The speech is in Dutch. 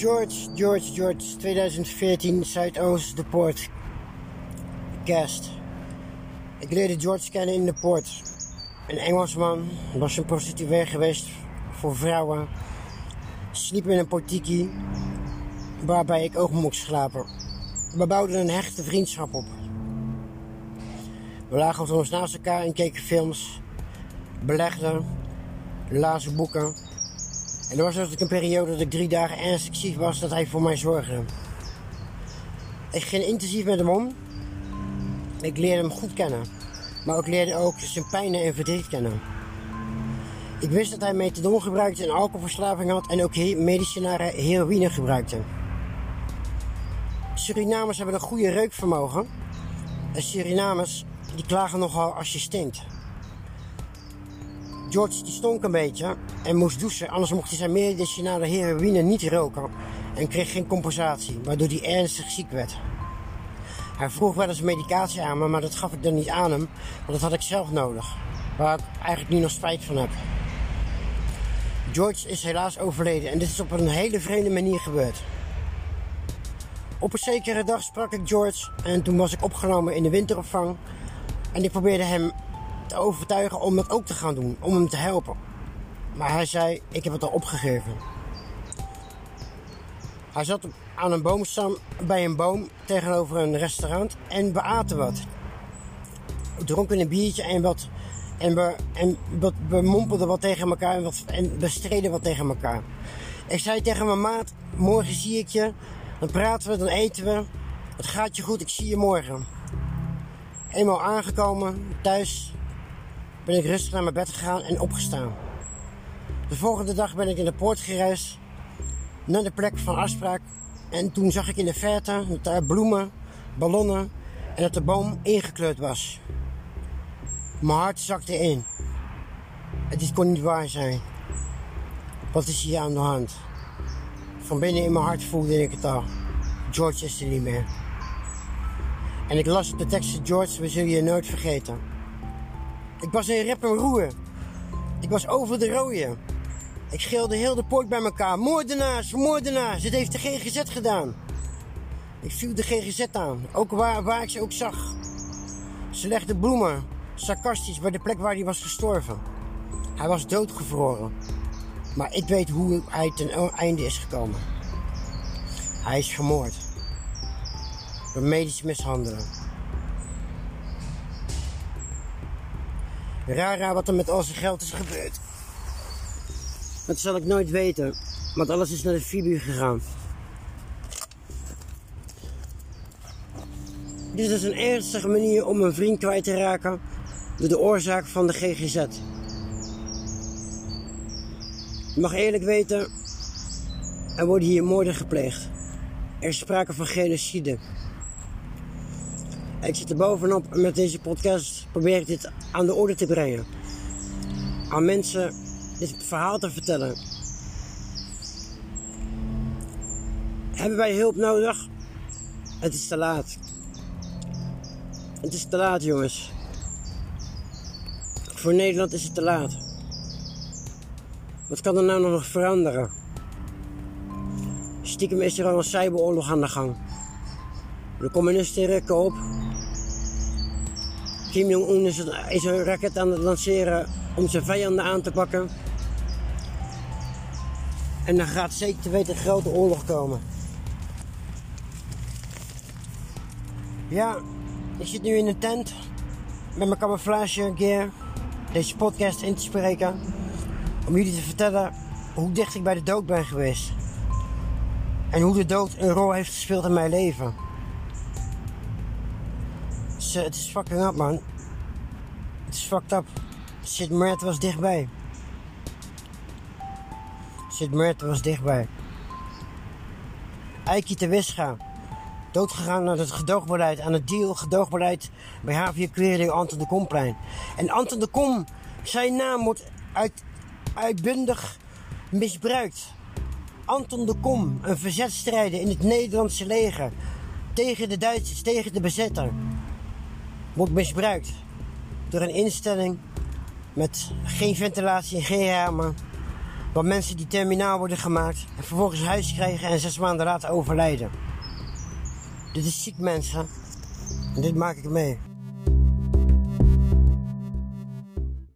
George, George, George, 2014, Zuidoost, de Poort. Cast. Ik leerde George kennen in de Poort. Een Engelsman, was een prostituee geweest voor vrouwen. Sliep in een portiki, waarbij ik ook mocht slapen. We bouwden een hechte vriendschap op. We lagen soms naast elkaar en keken films, belegden, lazen boeken. En er was ook een periode dat ik drie dagen ernstig ziek was dat hij voor mij zorgde. Ik ging intensief met hem om. Ik leerde hem goed kennen. Maar ik leerde ook zijn pijn en verdriet kennen. Ik wist dat hij methadon gebruikte en alcoholverslaving had en ook medicinale heroïne gebruikte. Surinamers hebben een goede reukvermogen. En Surinamers die klagen nogal als je stinkt. George die stonk een beetje en moest douchen, anders mocht hij zijn medicinale heroïne niet roken en kreeg geen compensatie, waardoor hij ernstig ziek werd. Hij vroeg wel eens medicatie aan me, maar dat gaf ik dan niet aan hem, want dat had ik zelf nodig, waar ik eigenlijk nu nog spijt van heb. George is helaas overleden en dit is op een hele vreemde manier gebeurd. Op een zekere dag sprak ik George en toen was ik opgenomen in de winteropvang en ik probeerde hem te overtuigen om dat ook te gaan doen, om hem te helpen. Maar hij zei, ik heb het al opgegeven. Hij zat aan een boomstam bij een boom tegenover een restaurant en we aten wat. We dronken een biertje en wat. En we, en wat, we mompelden wat tegen elkaar en, wat, en we streden wat tegen elkaar. Ik zei tegen mijn maat, morgen zie ik je. Dan praten we, dan eten we. Het gaat je goed, ik zie je morgen. Eenmaal aangekomen, thuis, ben ik rustig naar mijn bed gegaan en opgestaan. De volgende dag ben ik in de poort gereisd naar de plek van afspraak. En toen zag ik in de verte dat daar bloemen, ballonnen en dat de boom ingekleurd was. Mijn hart zakte in. Het kon niet waar zijn. Wat is hier aan de hand? Van binnen in mijn hart voelde ik het al. George is er niet meer. En ik las de tekst George, we zullen je nooit vergeten. Ik was in rep en roer. Ik was over de rode. Ik schilde heel de poort bij elkaar. Moordenaars, moordenaars. Dit heeft de GGZ gedaan. Ik viel de GGZ aan. Ook waar, waar ik ze ook zag. Ze legde bloemen, sarcastisch, bij de plek waar hij was gestorven. Hij was doodgevroren. Maar ik weet hoe hij ten einde is gekomen. Hij is vermoord. Door medisch mishandelen. Rara wat er met al zijn geld is gebeurd. Dat zal ik nooit weten, want alles is naar de Fibu gegaan. Dit is een ernstige manier om een vriend kwijt te raken door de oorzaak van de GGZ. Je mag eerlijk weten, er worden hier moorden gepleegd. Er is sprake van genocide. Ik zit er bovenop en met deze podcast probeer ik dit aan de orde te brengen. Aan mensen dit verhaal te vertellen. Hebben wij hulp nodig? Het is te laat. Het is te laat, jongens. Voor Nederland is het te laat. Wat kan er nou nog veranderen? Stiekem is er al een cyberoorlog aan de gang. De communisten rukken op. Kim Jong-un is, een raket aan het lanceren om zijn vijanden aan te pakken. En dan gaat zeker te weten een grote oorlog komen. Ja, ik zit nu in een tent met mijn camouflage gear deze podcast in te spreken. Om jullie te vertellen hoe dicht ik bij de dood ben geweest. En hoe de dood een rol heeft gespeeld in mijn leven. Het is fucking up man. Het is fucked up. Sid Mert was dichtbij. Sid Mert was dichtbij. Eiki te Wisga. Doodgegaan naar het gedoogbeleid, aan het deal gedoogbeleid bij HVA Queerling Anton de Komplein. En Anton de Kom, zijn naam wordt uit, uitbundig misbruikt. Anton de Kom, een verzetstrijder in het Nederlandse leger. Tegen de Duitsers, tegen de bezetter. Wordt misbruikt. Door een instelling met geen ventilatie en geen ramen Wat mensen die terminaal worden gemaakt en vervolgens huis krijgen en zes maanden later overlijden. Dit is ziek mensen. En dit maak ik mee.